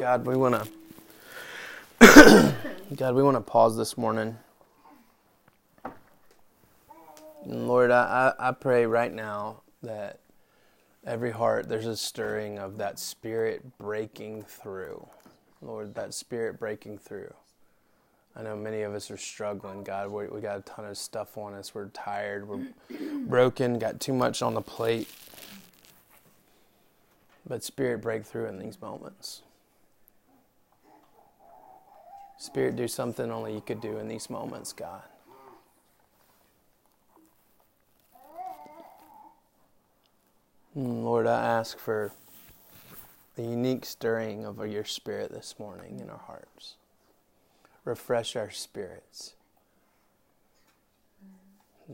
God, we want to God, we want to pause this morning. Lord, I, I, I pray right now that every heart there's a stirring of that spirit breaking through. Lord, that spirit breaking through. I know many of us are struggling, God. We, we got a ton of stuff on us. We're tired. We're broken. Got too much on the plate. But Spirit, break through in these moments. Spirit, do something only you could do in these moments, God. Hmm, Lord, I ask for the unique stirring of your Spirit this morning in our hearts. Refresh our spirits.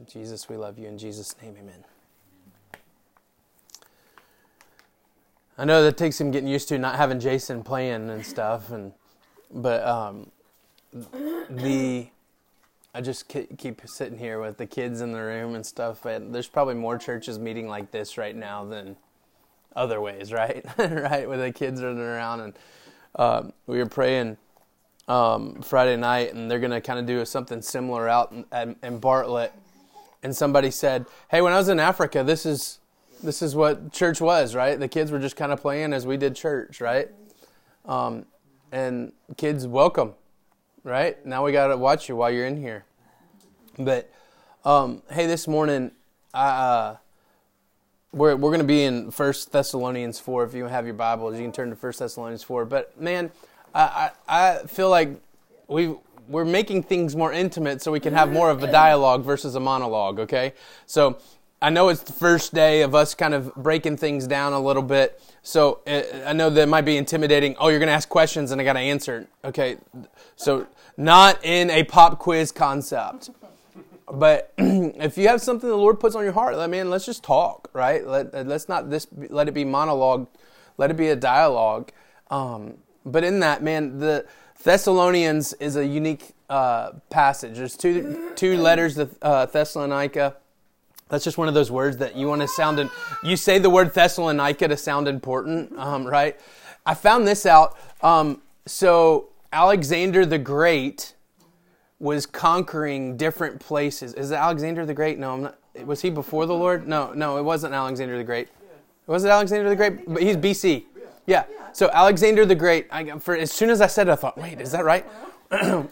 Jesus, we love you. In Jesus' name, amen. I know that takes him getting used to not having Jason playing and stuff, and but um, the I just keep sitting here with the kids in the room and stuff. And there's probably more churches meeting like this right now than other ways, right? right, with the kids running around, and um, we were praying um, Friday night, and they're gonna kind of do something similar out in, in Bartlett. And somebody said, "Hey, when I was in Africa, this is this is what church was, right? The kids were just kind of playing as we did church, right? Um, and kids, welcome, right? Now we got to watch you while you're in here. But um, hey, this morning, I, uh, we're we're going to be in First Thessalonians four. If you have your Bibles, you can turn to First Thessalonians four. But man, I I, I feel like we we're making things more intimate so we can have more of a dialogue versus a monologue. Okay, so I know it's the first day of us kind of breaking things down a little bit. So uh, I know that might be intimidating. Oh, you're going to ask questions and I got to answer. Okay. So not in a pop quiz concept. But if you have something the Lord puts on your heart, man, let's just talk, right? Let, let's not this, let it be monologue. Let it be a dialogue. Um, but in that, man, the Thessalonians is a unique uh, passage. There's two, two letters to uh, Thessalonica that's just one of those words that you want to sound in. You say the word Thessalonica to sound important, um, right? I found this out. Um, so Alexander the Great was conquering different places. Is it Alexander the Great? No, I'm not. Was he before the Lord? No, no, it wasn't Alexander the Great. Was it Alexander the Great? But he's BC. Yeah. So Alexander the Great. I, for as soon as I said it, I thought, wait, is that right?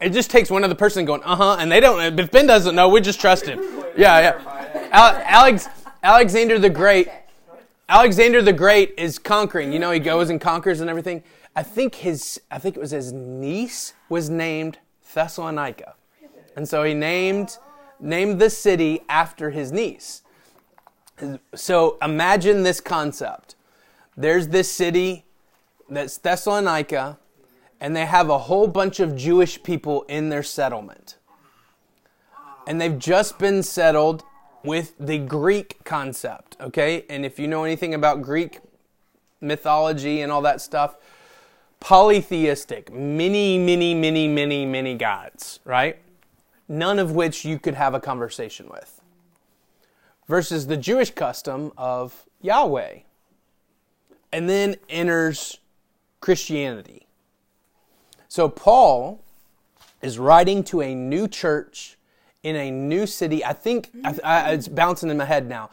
it just takes one other person going, uh huh, and they don't. If Ben doesn't know, we just trust him. Yeah, yeah. Alex, Alexander the Great. Alexander the Great is conquering. You know, he goes and conquers and everything. I think his, I think it was his niece was named Thessalonica, and so he named named the city after his niece. So imagine this concept. There's this city that's Thessalonica, and they have a whole bunch of Jewish people in their settlement. And they've just been settled with the Greek concept, okay? And if you know anything about Greek mythology and all that stuff, polytheistic, many, many, many, many, many gods, right? None of which you could have a conversation with. Versus the Jewish custom of Yahweh. And then enters Christianity. So Paul is writing to a new church in a new city. I think I, I, it's bouncing in my head now.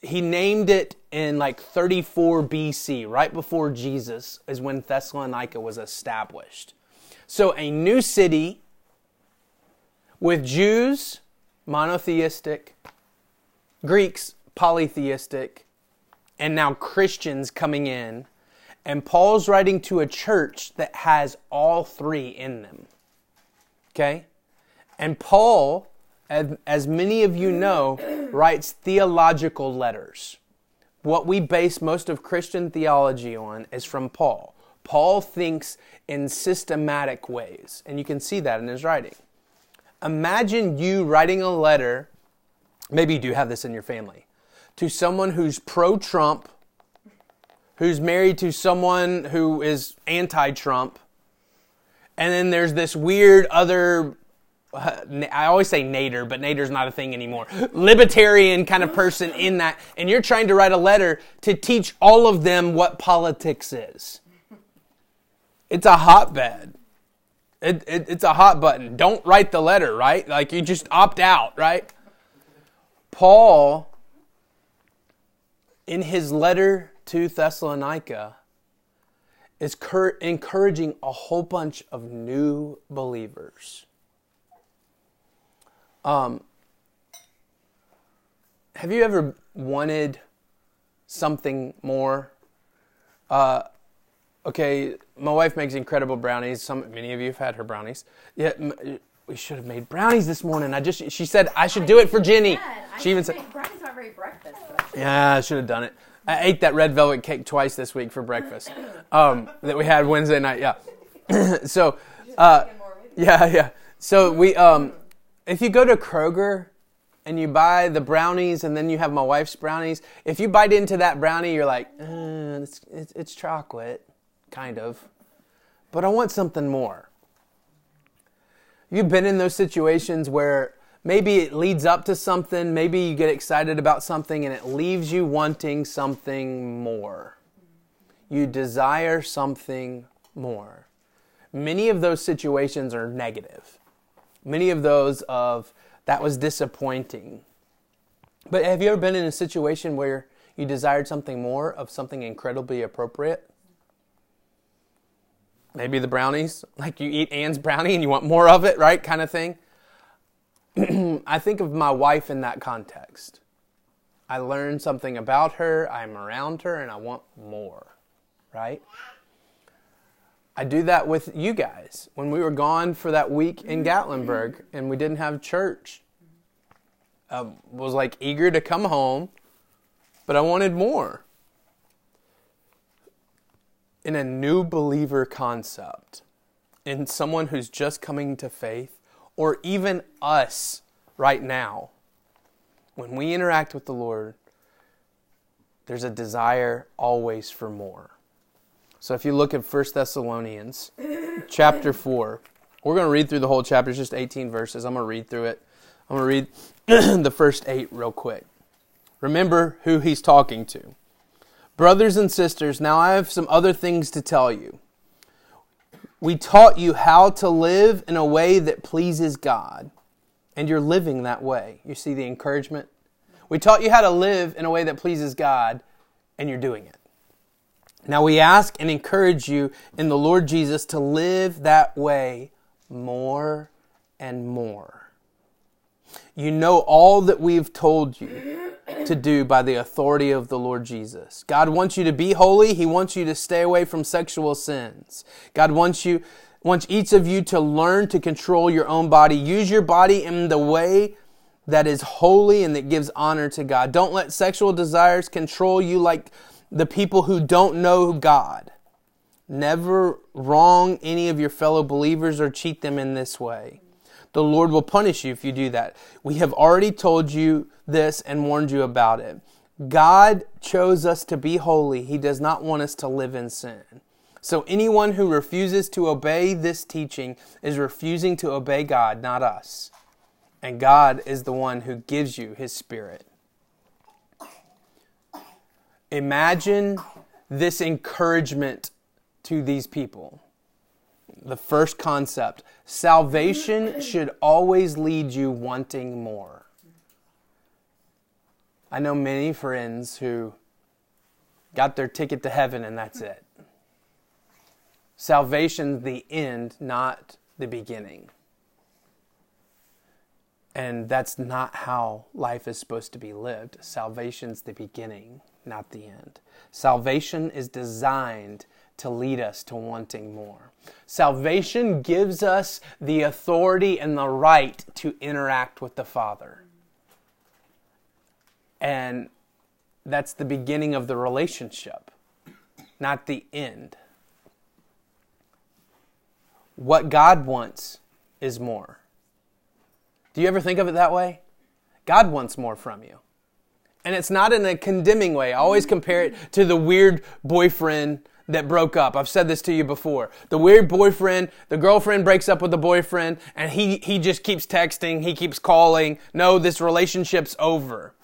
He named it in like 34 BC, right before Jesus, is when Thessalonica was established. So a new city with Jews, monotheistic, Greeks, polytheistic, and now Christians coming in. And Paul's writing to a church that has all three in them. Okay? And Paul, as, many of you know, writes theological letters. What we base most of Christian theology on is from Paul. Paul thinks in systematic ways, and you can see that in his writing. Imagine you writing a letter, maybe you do have this in your family, to someone who's pro Trump, who's married to someone who is anti Trump, and then there's this weird other I always say Nader, but Nader's not a thing anymore. Libertarian kind of person in that, and you're trying to write a letter to teach all of them what politics is. It's a hotbed. It, it, it's a hot button. Don't write the letter, right? Like you just opt out, right? Paul, in his letter to Thessalonica, is encouraging a whole bunch of new believers. Um, have you ever wanted something more? Uh, okay, my wife makes incredible brownies. Some, many of you have had her brownies. Yeah, we should have made brownies this morning. I just, she said I should do it for Jenny. She even said brownies aren't very breakfast. Yeah, I should have done it. I ate that red velvet cake twice this week for breakfast um, that we had Wednesday night. Yeah. so, uh, yeah, yeah. So we, um, if you go to Kroger and you buy the brownies and then you have my wife's brownies, if you bite into that brownie, you're like, uh, it's, it's, it's chocolate, kind of. But I want something more. You've been in those situations where maybe it leads up to something, maybe you get excited about something and it leaves you wanting something more. You desire something more. Many of those situations are negative. Many of those of that was disappointing. But have you ever been in a situation where you desired something more of something incredibly appropriate? Maybe the brownies, like you eat Anne's brownie and you want more of it, right? Kind of thing. I think of my wife in that context. I learned something about her, I'm around her, and I want more, right? I do that with you guys. When we were gone for that week in Gatlinburg and we didn't have church, I was like eager to come home, but I wanted more. In a new believer concept, in someone who's just coming to faith, or even us right now, when we interact with the Lord, there's a desire always for more. So if you look at 1 Thessalonians chapter 4, we're going to read through the whole chapter, it's just 18 verses. I'm going to read through it. I'm going to read the first eight real quick. Remember who he's talking to. Brothers and sisters, now I have some other things to tell you. We taught you how to live in a way that pleases God, and you're living that way. You see the encouragement? We taught you how to live in a way that pleases God, and you're doing it. Now we ask and encourage you in the Lord Jesus to live that way more and more. You know all that we've told you to do by the authority of the Lord Jesus. God wants you to be holy. He wants you to stay away from sexual sins. God wants you, wants each of you to learn to control your own body. Use your body in the way that is holy and that gives honor to God. Don't let sexual desires control you like the people who don't know God. Never wrong any of your fellow believers or cheat them in this way. The Lord will punish you if you do that. We have already told you this and warned you about it. God chose us to be holy. He does not want us to live in sin. So anyone who refuses to obey this teaching is refusing to obey God, not us. And God is the one who gives you his spirit. Imagine this encouragement to these people. The first concept salvation should always lead you wanting more. I know many friends who got their ticket to heaven and that's it. Salvation's the end, not the beginning. And that's not how life is supposed to be lived. Salvation's the beginning, not the end. Salvation is designed to lead us to wanting more. Salvation gives us the authority and the right to interact with the Father. And that's the beginning of the relationship, not the end. What God wants is more. Do you ever think of it that way? God wants more from you. And it's not in a condemning way. I always compare it to the weird boyfriend that broke up. I've said this to you before. The weird boyfriend, the girlfriend breaks up with the boyfriend and he, he just keeps texting, he keeps calling. No, this relationship's over.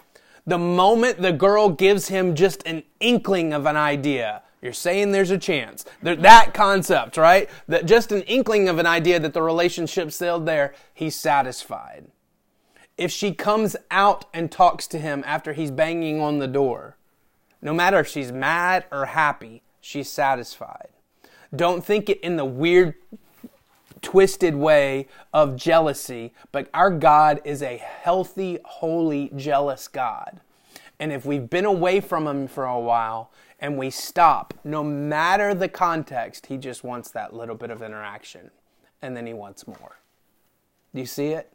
The moment the girl gives him just an inkling of an idea, you're saying there's a chance. That concept, right? That just an inkling of an idea that the relationship's still there, he's satisfied. If she comes out and talks to him after he's banging on the door, no matter if she's mad or happy, she's satisfied. Don't think it in the weird, twisted way of jealousy, but our God is a healthy, holy, jealous God. And if we've been away from Him for a while and we stop, no matter the context, He just wants that little bit of interaction. And then He wants more. Do you see it?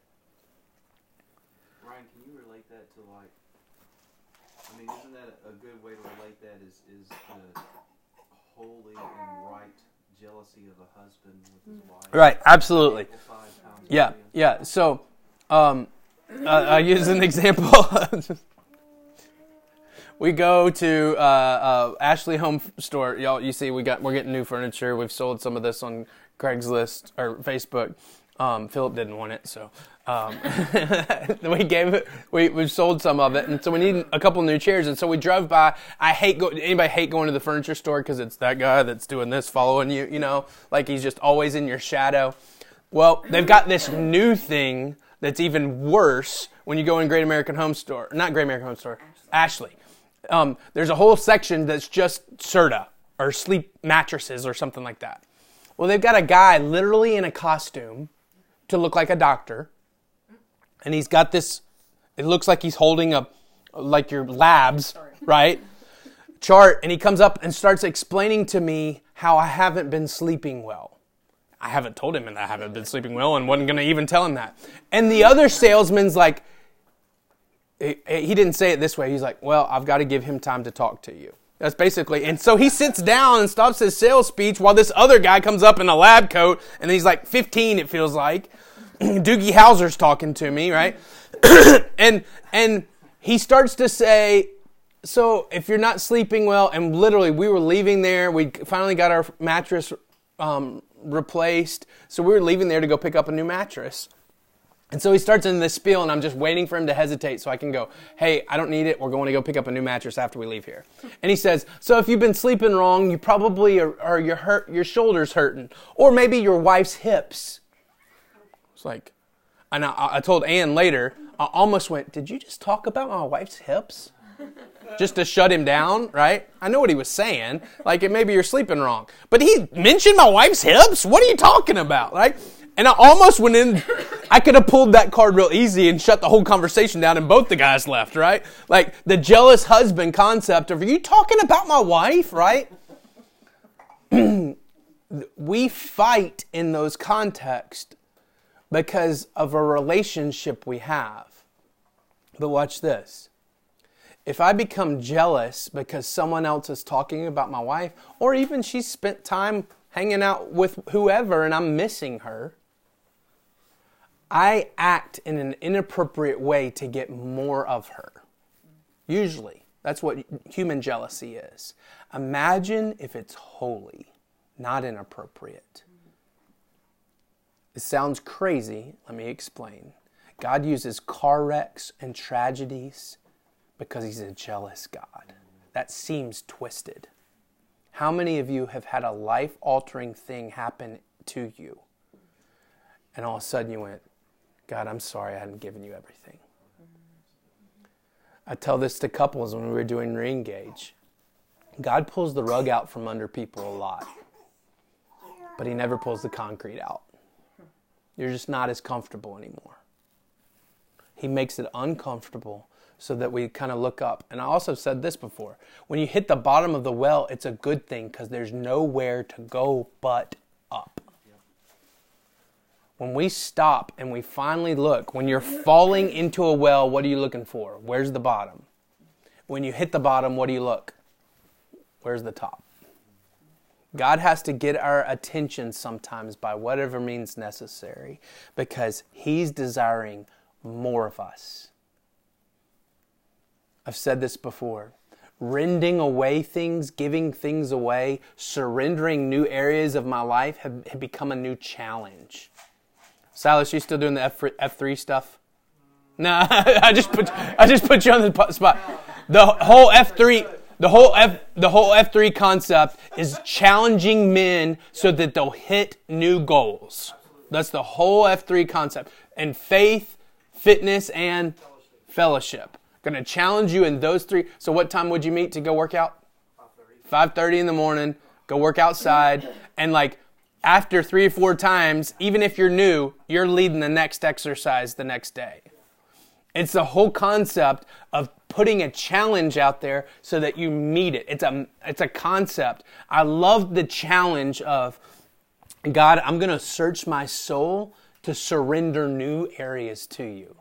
Ryan, can you relate that to like? I mean, isn't that a good way to relate that? Is is the holy and right jealousy of a husband with his wife? Right, absolutely. Yeah, yeah. So, um, uh, I use an example. we go to uh, uh, Ashley Home Store. Y'all, you see, we got we're getting new furniture. We've sold some of this on Craigslist or Facebook. Um, Philip didn't want it, so um, we gave it. We we sold some of it, and so we need a couple new chairs. And so we drove by. I hate go. Anybody hate going to the furniture store because it's that guy that's doing this, following you. You know, like he's just always in your shadow. Well, they've got this new thing that's even worse when you go in Great American Home Store. Not Great American Home Store. Ashley. Ashley um, there's a whole section that's just Serta or sleep mattresses or something like that. Well, they've got a guy literally in a costume to look like a doctor, and he's got this. It looks like he's holding a like your labs, right? Chart, and he comes up and starts explaining to me how I haven't been sleeping well. I haven't told him that I haven't been sleeping well and wasn't going to even tell him that. And the other salesman's like, he didn't say it this way. He's like, well, I've got to give him time to talk to you. That's basically, and so he sits down and stops his sales speech while this other guy comes up in a lab coat, and he's like 15, it feels like. Doogie Howser's talking to me, right? and and he starts to say, so if you're not sleeping well, and literally we were leaving there, we finally got our mattress um, replaced, so we were leaving there to go pick up a new mattress. And so he starts in this spiel, and I'm just waiting for him to hesitate so I can go, Hey, I don't need it. We're going to go pick up a new mattress after we leave here. And he says, So if you've been sleeping wrong, you probably are, are your, hurt, your shoulders hurting, or maybe your wife's hips. It's like, and I, I told Ann later, I almost went, Did you just talk about my wife's hips? Just to shut him down, right? I know what he was saying. Like, it maybe you're sleeping wrong. But he mentioned my wife's hips? What are you talking about, right? And I almost went in, I could have pulled that card real easy and shut the whole conversation down and both the guys left, right? Like the jealous husband concept of, are you talking about my wife, right? we fight in those contexts because of a relationship we have. But watch this. If I become jealous because someone else is talking about my wife, or even she spent time hanging out with whoever and I'm missing her, I act in an inappropriate way to get more of her. Usually. That's what human jealousy is. Imagine if it's holy, not inappropriate. It sounds crazy. Let me explain. God uses car wrecks and tragedies because He's a jealous God. That seems twisted. How many of you have had a life altering thing happen to you? And all of a sudden you went, God, I'm sorry I hadn't given you everything. I tell this to couples when we were doing reengage. God pulls the rug out from under people a lot, but He never pulls the concrete out. You're just not as comfortable anymore. He makes it uncomfortable so that we kind of look up. And I also said this before when you hit the bottom of the well, it's a good thing because there's nowhere to go but up when we stop and we finally look, when you're falling into a well, what are you looking for? Where's the bottom? When you hit the bottom, what do you look? Where's the top? God has to get our attention sometimes by whatever means necessary because He's desiring more of us. I've said this before. Rending away things, giving things away, surrendering new areas of my life have, have become a new challenge. Silas, you still doing the F F3 stuff? No, I just put I just put you on the spot. The whole F3 the whole F the whole F3 concept is challenging men so that they'll hit new goals. That's the whole F3 concept. And faith, fitness and fellowship. Going to challenge you in those three. So what time would you meet to go work out? 5:30 in the morning. Go work outside and like after 3 or 4 times, even if you're new, you're leading the next exercise the next day. It's the whole concept of putting a challenge out there so that you meet it. It's a it's a concept. I love the challenge of God, I'm going to search my soul to surrender new areas to you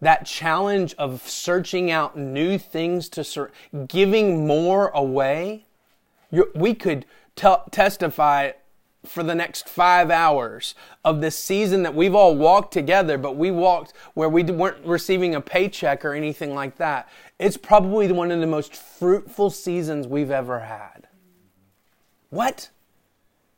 that challenge of searching out new things to ser- giving more away we could t- testify for the next five hours of this season that we've all walked together, but we walked where we weren't receiving a paycheck or anything like that. It's probably one of the most fruitful seasons we've ever had. What?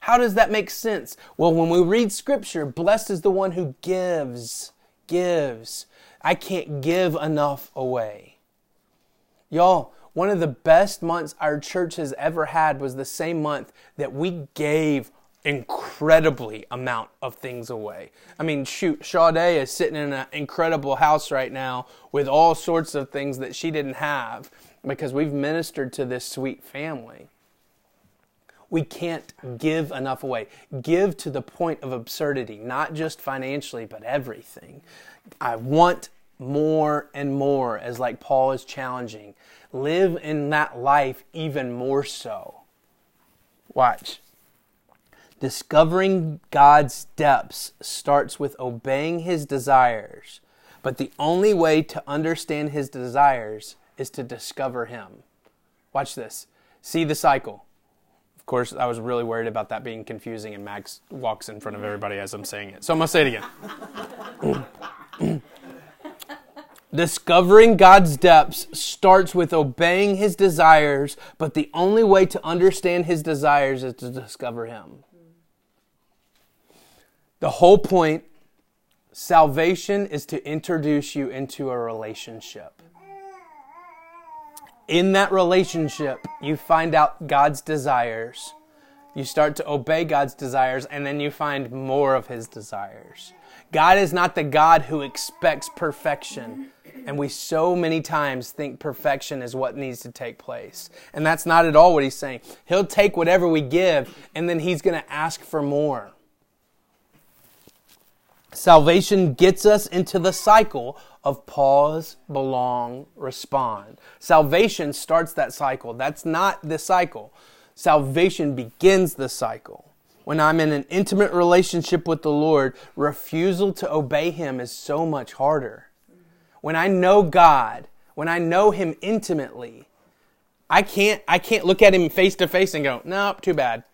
How does that make sense? Well, when we read scripture, blessed is the one who gives, gives. I can't give enough away. Y'all, one of the best months our church has ever had was the same month that we gave incredibly amount of things away. I mean, shoot, Sade is sitting in an incredible house right now with all sorts of things that she didn't have because we've ministered to this sweet family. We can't give enough away. Give to the point of absurdity, not just financially, but everything. I want more and more, as like Paul is challenging. Live in that life even more so. Watch. Discovering God's depths starts with obeying his desires, but the only way to understand his desires is to discover him. Watch this. See the cycle. Of course, I was really worried about that being confusing, and Max walks in front of everybody as I'm saying it. So I'm going to say it again. Discovering God's depths starts with obeying His desires, but the only way to understand His desires is to discover Him. The whole point salvation is to introduce you into a relationship. In that relationship, you find out God's desires. You start to obey God's desires, and then you find more of His desires. God is not the God who expects perfection. And we so many times think perfection is what needs to take place. And that's not at all what he's saying. He'll take whatever we give and then he's going to ask for more. Salvation gets us into the cycle of pause, belong, respond. Salvation starts that cycle. That's not the cycle. Salvation begins the cycle. When I'm in an intimate relationship with the Lord, refusal to obey Him is so much harder when I know God, when I know Him intimately, I can't I can't look at Him face to face and go, nope, too bad.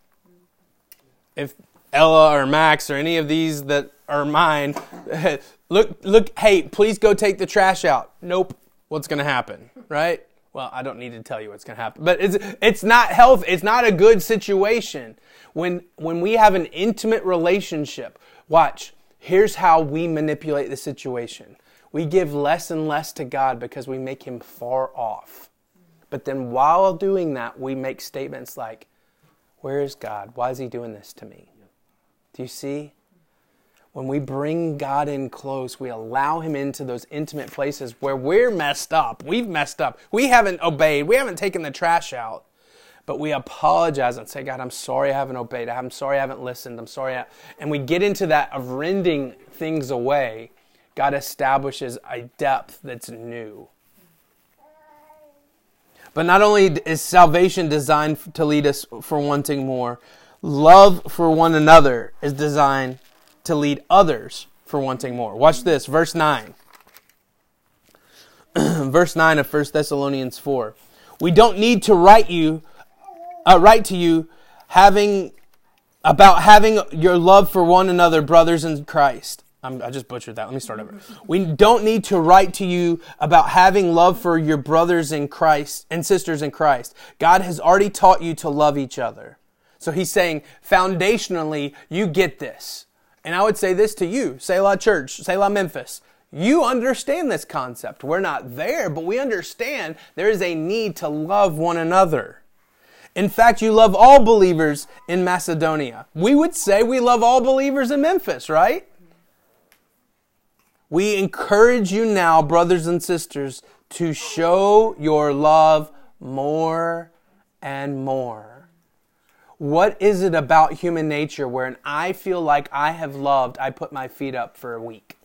If Ella or Max or any of these that are mine, look look, hey, please go take the trash out. Nope. What's going to happen, right? Well, I don't need to tell you what's going to happen, but it's it's not health. It's not a good situation when when we have an intimate relationship. Watch. Here's how we manipulate the situation. We give less and less to God because we make him far off. But then while doing that, we make statements like, Where is God? Why is he doing this to me? Do you see? When we bring God in close, we allow him into those intimate places where we're messed up. We've messed up. We haven't obeyed. We haven't taken the trash out. But we apologize and say, God, I'm sorry I haven't obeyed. I'm sorry I haven't listened. I'm sorry. I... And we get into that of rending things away God establishes a depth that's new. But not only is salvation designed to lead us for wanting more, love for one another is designed to lead others for wanting more. Watch this, verse 9. verse 9 of 1 Thessalonians 4. We don't need to write you uh, write to you having about having your love for one another brothers in Christ. I'm, I just butchered that. Let me start over. We don't need to write to you about having love for your brothers in Christ and sisters in Christ. God has already taught you to love each other. So he's saying, foundationally, you get this. And I would say this to you, Selah Church, Selah Memphis. You understand this concept. We're not there, but we understand there is a need to love one another. In fact, you love all believers in Macedonia. We would say we love all believers in Memphis, right? We encourage you now, brothers and sisters, to show your love more and more. What is it about human nature where I feel like I have loved, I put my feet up for a week?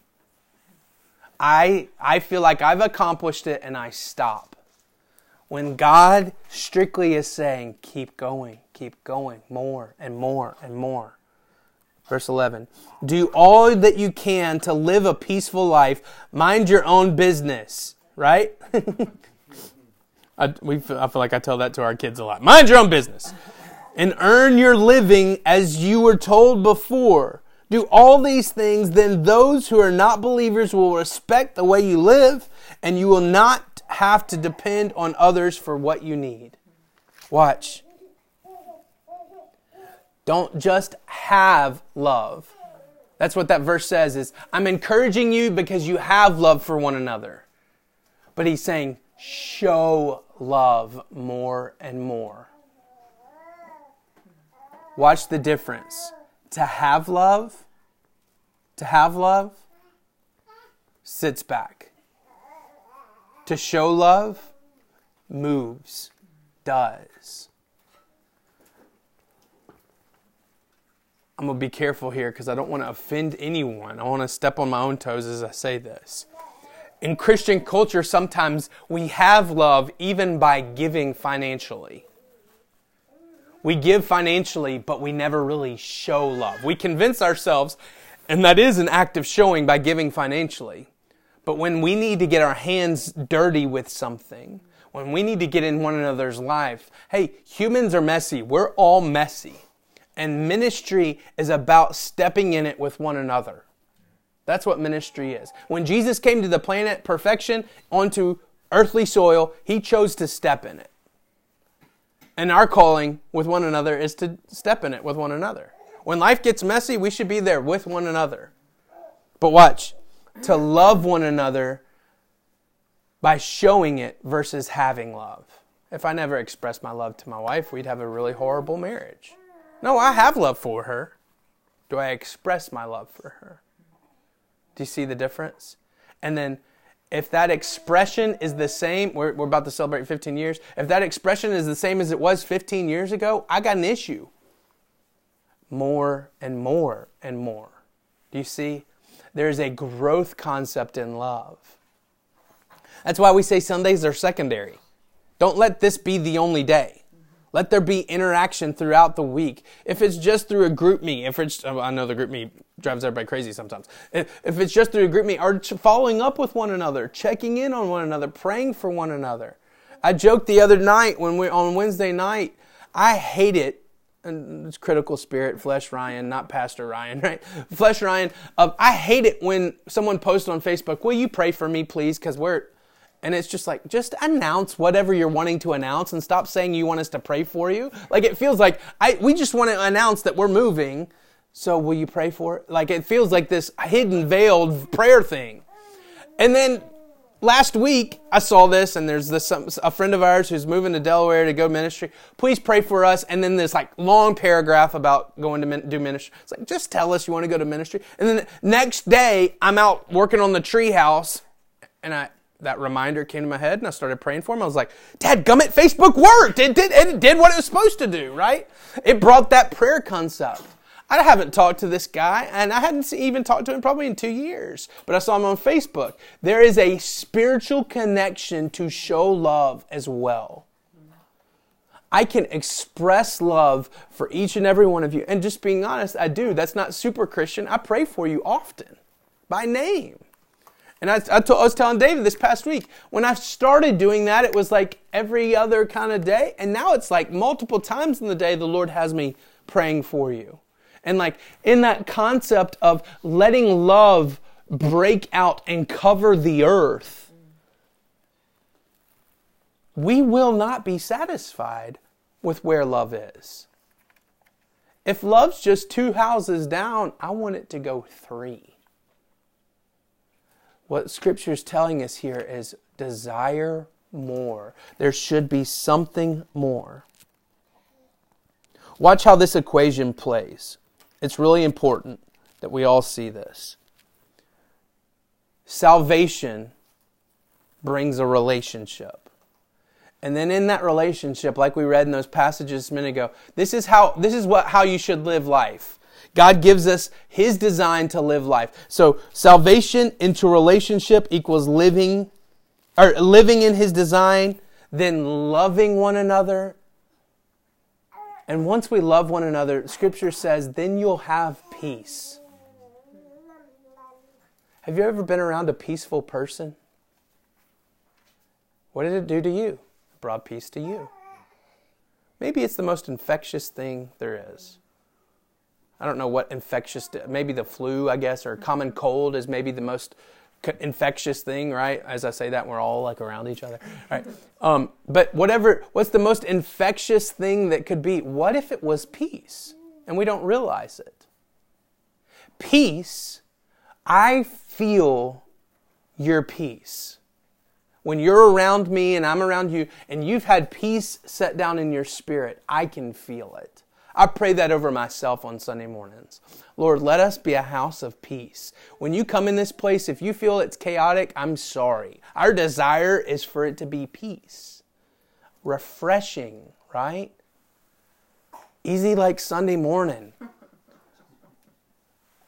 I, I feel like I've accomplished it and I stop. When God strictly is saying, keep going, keep going, more and more and more. Verse 11 Do all that you can to live a peaceful life, mind your own business, right? I, we, I feel like I tell that to our kids a lot. Mind your own business and earn your living as you were told before. Do all these things, then those who are not believers will respect the way you live, and you will not have to depend on others for what you need. Watch. Don't just have love. That's what that verse says is I'm encouraging you because you have love for one another. But he's saying show love more and more. Watch the difference. To have love, to have love sits back. To show love moves, does. I'm going to be careful here because I don't want to offend anyone. I want to step on my own toes as I say this. In Christian culture, sometimes we have love even by giving financially. We give financially, but we never really show love. We convince ourselves, and that is an act of showing by giving financially. But when we need to get our hands dirty with something, when we need to get in one another's life, hey, humans are messy. We're all messy. And ministry is about stepping in it with one another. That's what ministry is. When Jesus came to the planet perfection onto earthly soil, he chose to step in it. And our calling with one another is to step in it with one another. When life gets messy, we should be there with one another. But watch, to love one another by showing it versus having love. If I never expressed my love to my wife, we'd have a really horrible marriage. No, I have love for her. Do I express my love for her? Do you see the difference? And then if that expression is the same, we're, we're about to celebrate 15 years. If that expression is the same as it was 15 years ago, I got an issue. More and more and more. Do you see? There's a growth concept in love. That's why we say Sundays are secondary. Don't let this be the only day. Let there be interaction throughout the week. If it's just through a GroupMe, if it's, I know the GroupMe drives everybody crazy sometimes. If, it's just through a GroupMe, or following up with one another, checking in on one another, praying for one another. I joked the other night when we on Wednesday night. I hate it. And it's critical spirit, flesh Ryan, not Pastor Ryan, right? Flesh Ryan. Uh, I hate it when someone posts on Facebook, "Will you pray for me, please?" Because we're and it's just like, just announce whatever you're wanting to announce and stop saying you want us to pray for you. Like it feels like I, we just want to announce that we're moving. So will you pray for it? Like it feels like this hidden veiled prayer thing. And then last week I saw this and there's this, a friend of ours who's moving to Delaware to go ministry. Please pray for us. And then this like long paragraph about going to do ministry. It's like, just tell us you want to go to ministry. And then the next day I'm out working on the tree house and I, that reminder came to my head and I started praying for him. I was like, Dad gummit, Facebook worked. It did, it did what it was supposed to do, right? It brought that prayer concept. I haven't talked to this guy and I hadn't even talked to him probably in two years, but I saw him on Facebook. There is a spiritual connection to show love as well. I can express love for each and every one of you. And just being honest, I do. That's not super Christian. I pray for you often by name. And I, was telling David this past week, when I started doing that, it was like every other kind of day. And now it's like multiple times in the day, the Lord has me praying for you. And like in that concept of letting love break out and cover the earth, we will not be satisfied with where love is. If love's just two houses down, I want it to go three. What Scripture is telling us here is desire more. There should be something more. Watch how this equation plays. It's really important that we all see this. Salvation brings a relationship. And then in that relationship, like we read in those passages a minute ago, this is how this is what how you should live life. God gives us his design to live life. So salvation into relationship equals living or living in his design, then loving one another. And once we love one another, scripture says, then you'll have peace. Have you ever been around a peaceful person? What did it do to you? It brought peace to you. Maybe it's the most infectious thing there is. I don't know what infectious, maybe the flu, I guess, or common cold is maybe the most infectious thing, right? As I say that, we're all like around each other, right? Um, but whatever, what's the most infectious thing that could be? What if it was peace and we don't realize it? Peace, I feel your peace. When you're around me and I'm around you and you've had peace set down in your spirit, I can feel it. I pray that over myself on Sunday mornings. Lord, let us be a house of peace. When you come in this place, if you feel it's chaotic, I'm sorry. Our desire is for it to be peace. Refreshing, right? Easy like Sunday morning.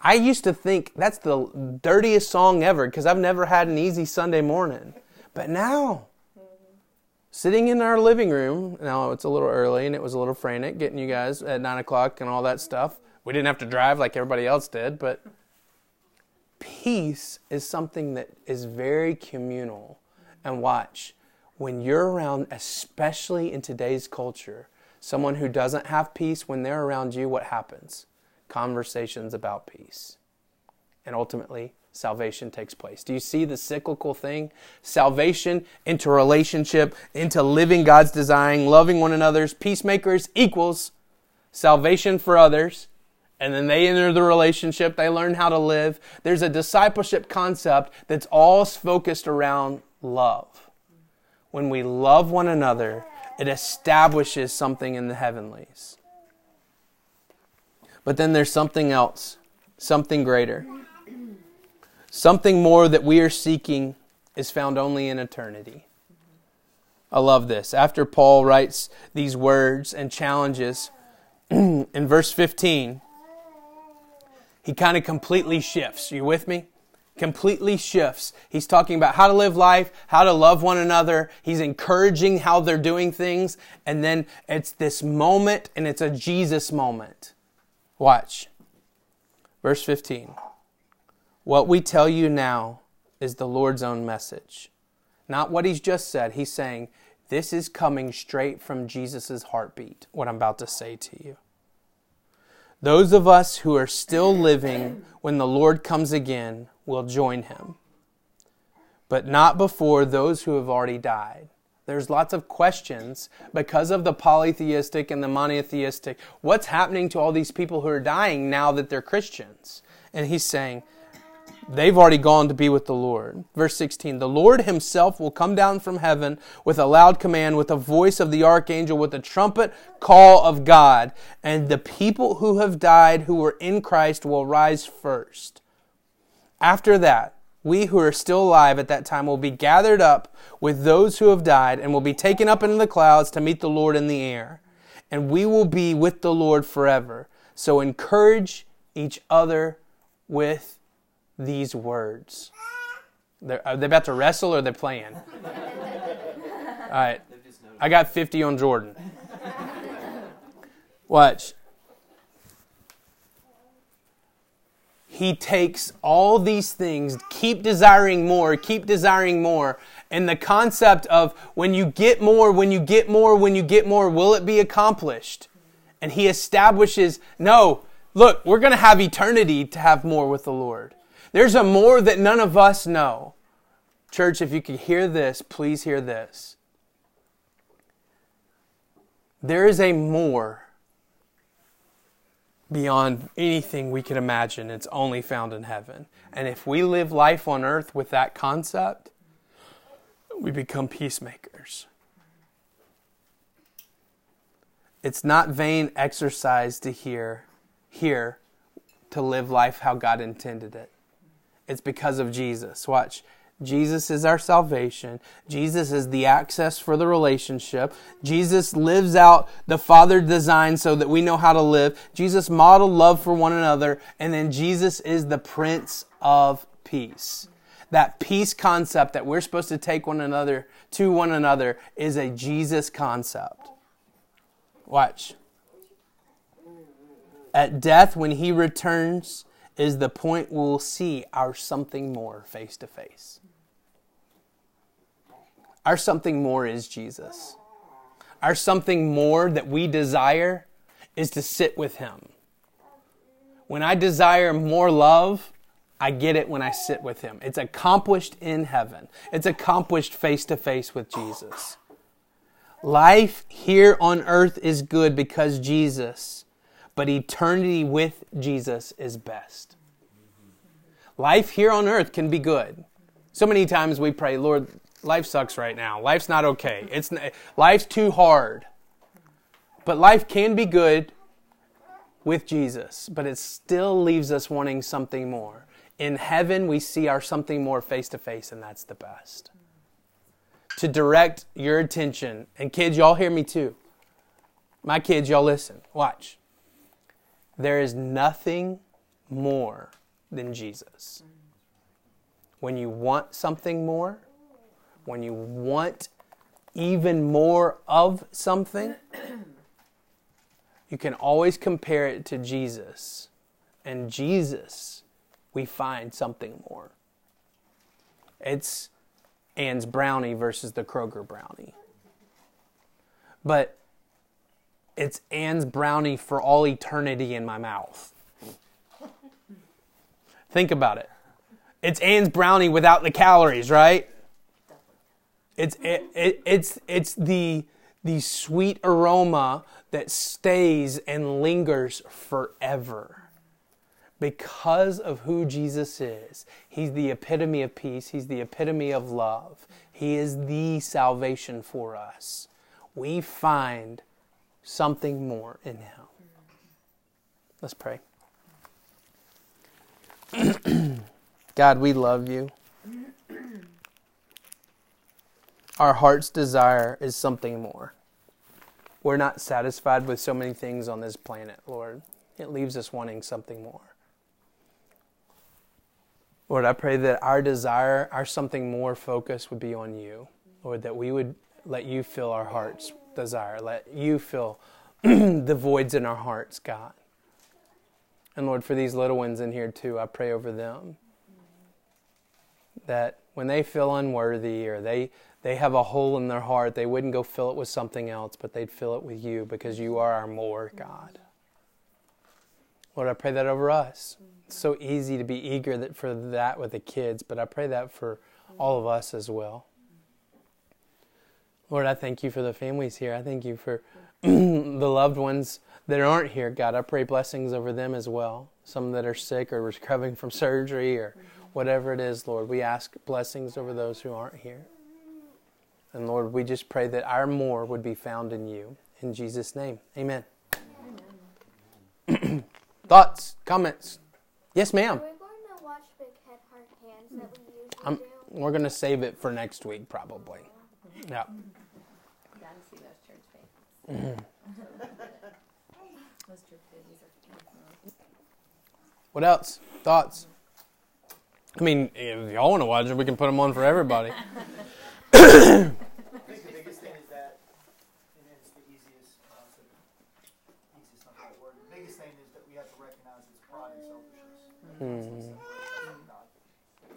I used to think that's the dirtiest song ever because I've never had an easy Sunday morning. But now, sitting in our living room. Now it's a little early and it was a little frantic getting you guys at nine o'clock and all that stuff. We didn't have to drive like everybody else did, but peace is something that is very communal. And watch, when you're around, especially in today's culture, someone who doesn't have peace, when they're around you, what happens? Conversations about peace. And ultimately, salvation takes place. Do you see the cyclical thing? Salvation into relationship, into living God's design, loving one another's peacemakers equals salvation for others. And then they enter the relationship, they learn how to live. There's a discipleship concept that's all focused around love. When we love one another, it establishes something in the heavenlies. But then there's something else, something greater. Something more that we are seeking is found only in eternity. I love this. After Paul writes these words and challenges, in verse 15, he kind of completely shifts. You with me? Completely shifts. He's talking about how to live life, how to love one another. He's encouraging how they're doing things. And then it's this moment, and it's a Jesus moment. Watch. Verse 15. What we tell you now is the Lord's own message. Not what he's just said. He's saying, This is coming straight from Jesus' heartbeat, what I'm about to say to you. Those of us who are still living when the Lord comes again will join him, but not before those who have already died. There's lots of questions because of the polytheistic and the monotheistic. What's happening to all these people who are dying now that they're Christians? And he's saying, They've already gone to be with the Lord. Verse 16 The Lord himself will come down from heaven with a loud command, with the voice of the archangel, with the trumpet call of God. And the people who have died, who were in Christ, will rise first. After that, we who are still alive at that time will be gathered up with those who have died and will be taken up into the clouds to meet the Lord in the air. And we will be with the Lord forever. So encourage each other with these words. They're, are they about to wrestle or they're playing? All right. I got 50 on Jordan. Watch. He takes all these things, keep desiring more, keep desiring more, and the concept of when you get more, when you get more, when you get more, will it be accomplished? And he establishes, no, Look, we're going to have eternity to have more with the Lord. There's a more that none of us know. Church, if you could hear this, please hear this. There is a more beyond anything we can imagine. It's only found in heaven. And if we live life on earth with that concept, we become peacemakers. It's not vain exercise to hear, here to live life how God intended it. It's because of Jesus. Watch. Jesus is our salvation. Jesus is the access for the relationship. Jesus lives out the Father design so that we know how to live. Jesus modeled love for one another. And then Jesus is the Prince of Peace. That peace concept that we're supposed to take one another to one another is a Jesus concept. Watch. At death, when he returns, is the point we'll see our something more face to face. Our something more is Jesus. Our something more that we desire is to sit with Him. When I desire more love, I get it when I sit with Him. It's accomplished in heaven, it's accomplished face to face with Jesus. Life here on earth is good because Jesus, but eternity with Jesus is best. Life here on earth can be good. So many times we pray, Lord, life sucks right now. Life's not okay. It's life's too hard. But life can be good with Jesus, but it still leaves us wanting something more. In heaven, we see our something more face to face, and that's the best. To direct your attention, and kids, y'all hear me too. My kids, y'all listen. Watch. There is nothing more than Jesus. When you want something more, when you want even more of something, you can always compare it to Jesus. And Jesus, we find something more. It's Ann's brownie versus the Kroger brownie. But it's Anne's brownie for all eternity in my mouth. Think about it. It's Anne's brownie without the calories, right? It's it, it, it's it's the the sweet aroma that stays and lingers forever. Because of who Jesus is. He's the epitome of peace, he's the epitome of love. He is the salvation for us. We find something more in him. Let's pray. God, we love you. Our heart's desire is something more. We're not satisfied with so many things on this planet, Lord. It leaves us wanting something more. Lord, I pray that our desire, our something more focus would be on you. Lord, that we would let you fill our heart's desire. Let you fill the voids in our hearts, God. And Lord, for these little ones in here too, I pray over them that when they feel unworthy or they, they have a hole in their heart, they wouldn't go fill it with something else, but they'd fill it with you because you are our more, God. Lord, I pray that over us. It's so easy to be eager that, for that with the kids, but I pray that for all of us as well. Lord, I thank you for the families here. I thank you for the loved ones that aren't here, God. I pray blessings over them as well. Some that are sick or recovering from surgery or mm-hmm. whatever it is, Lord, we ask blessings over those who aren't here. And Lord, we just pray that our more would be found in you. In Jesus' name, amen. amen. Thoughts, comments? Yes, ma'am. Are we going to watch Big Head Hard Hands that we usually I'm, do? we're going to save it for next week, probably. Yeah. Gotta see those church faces. those church babies are. What else? Thoughts? I mean, if y'all want to watch it, we can put them on for everybody.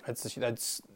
I think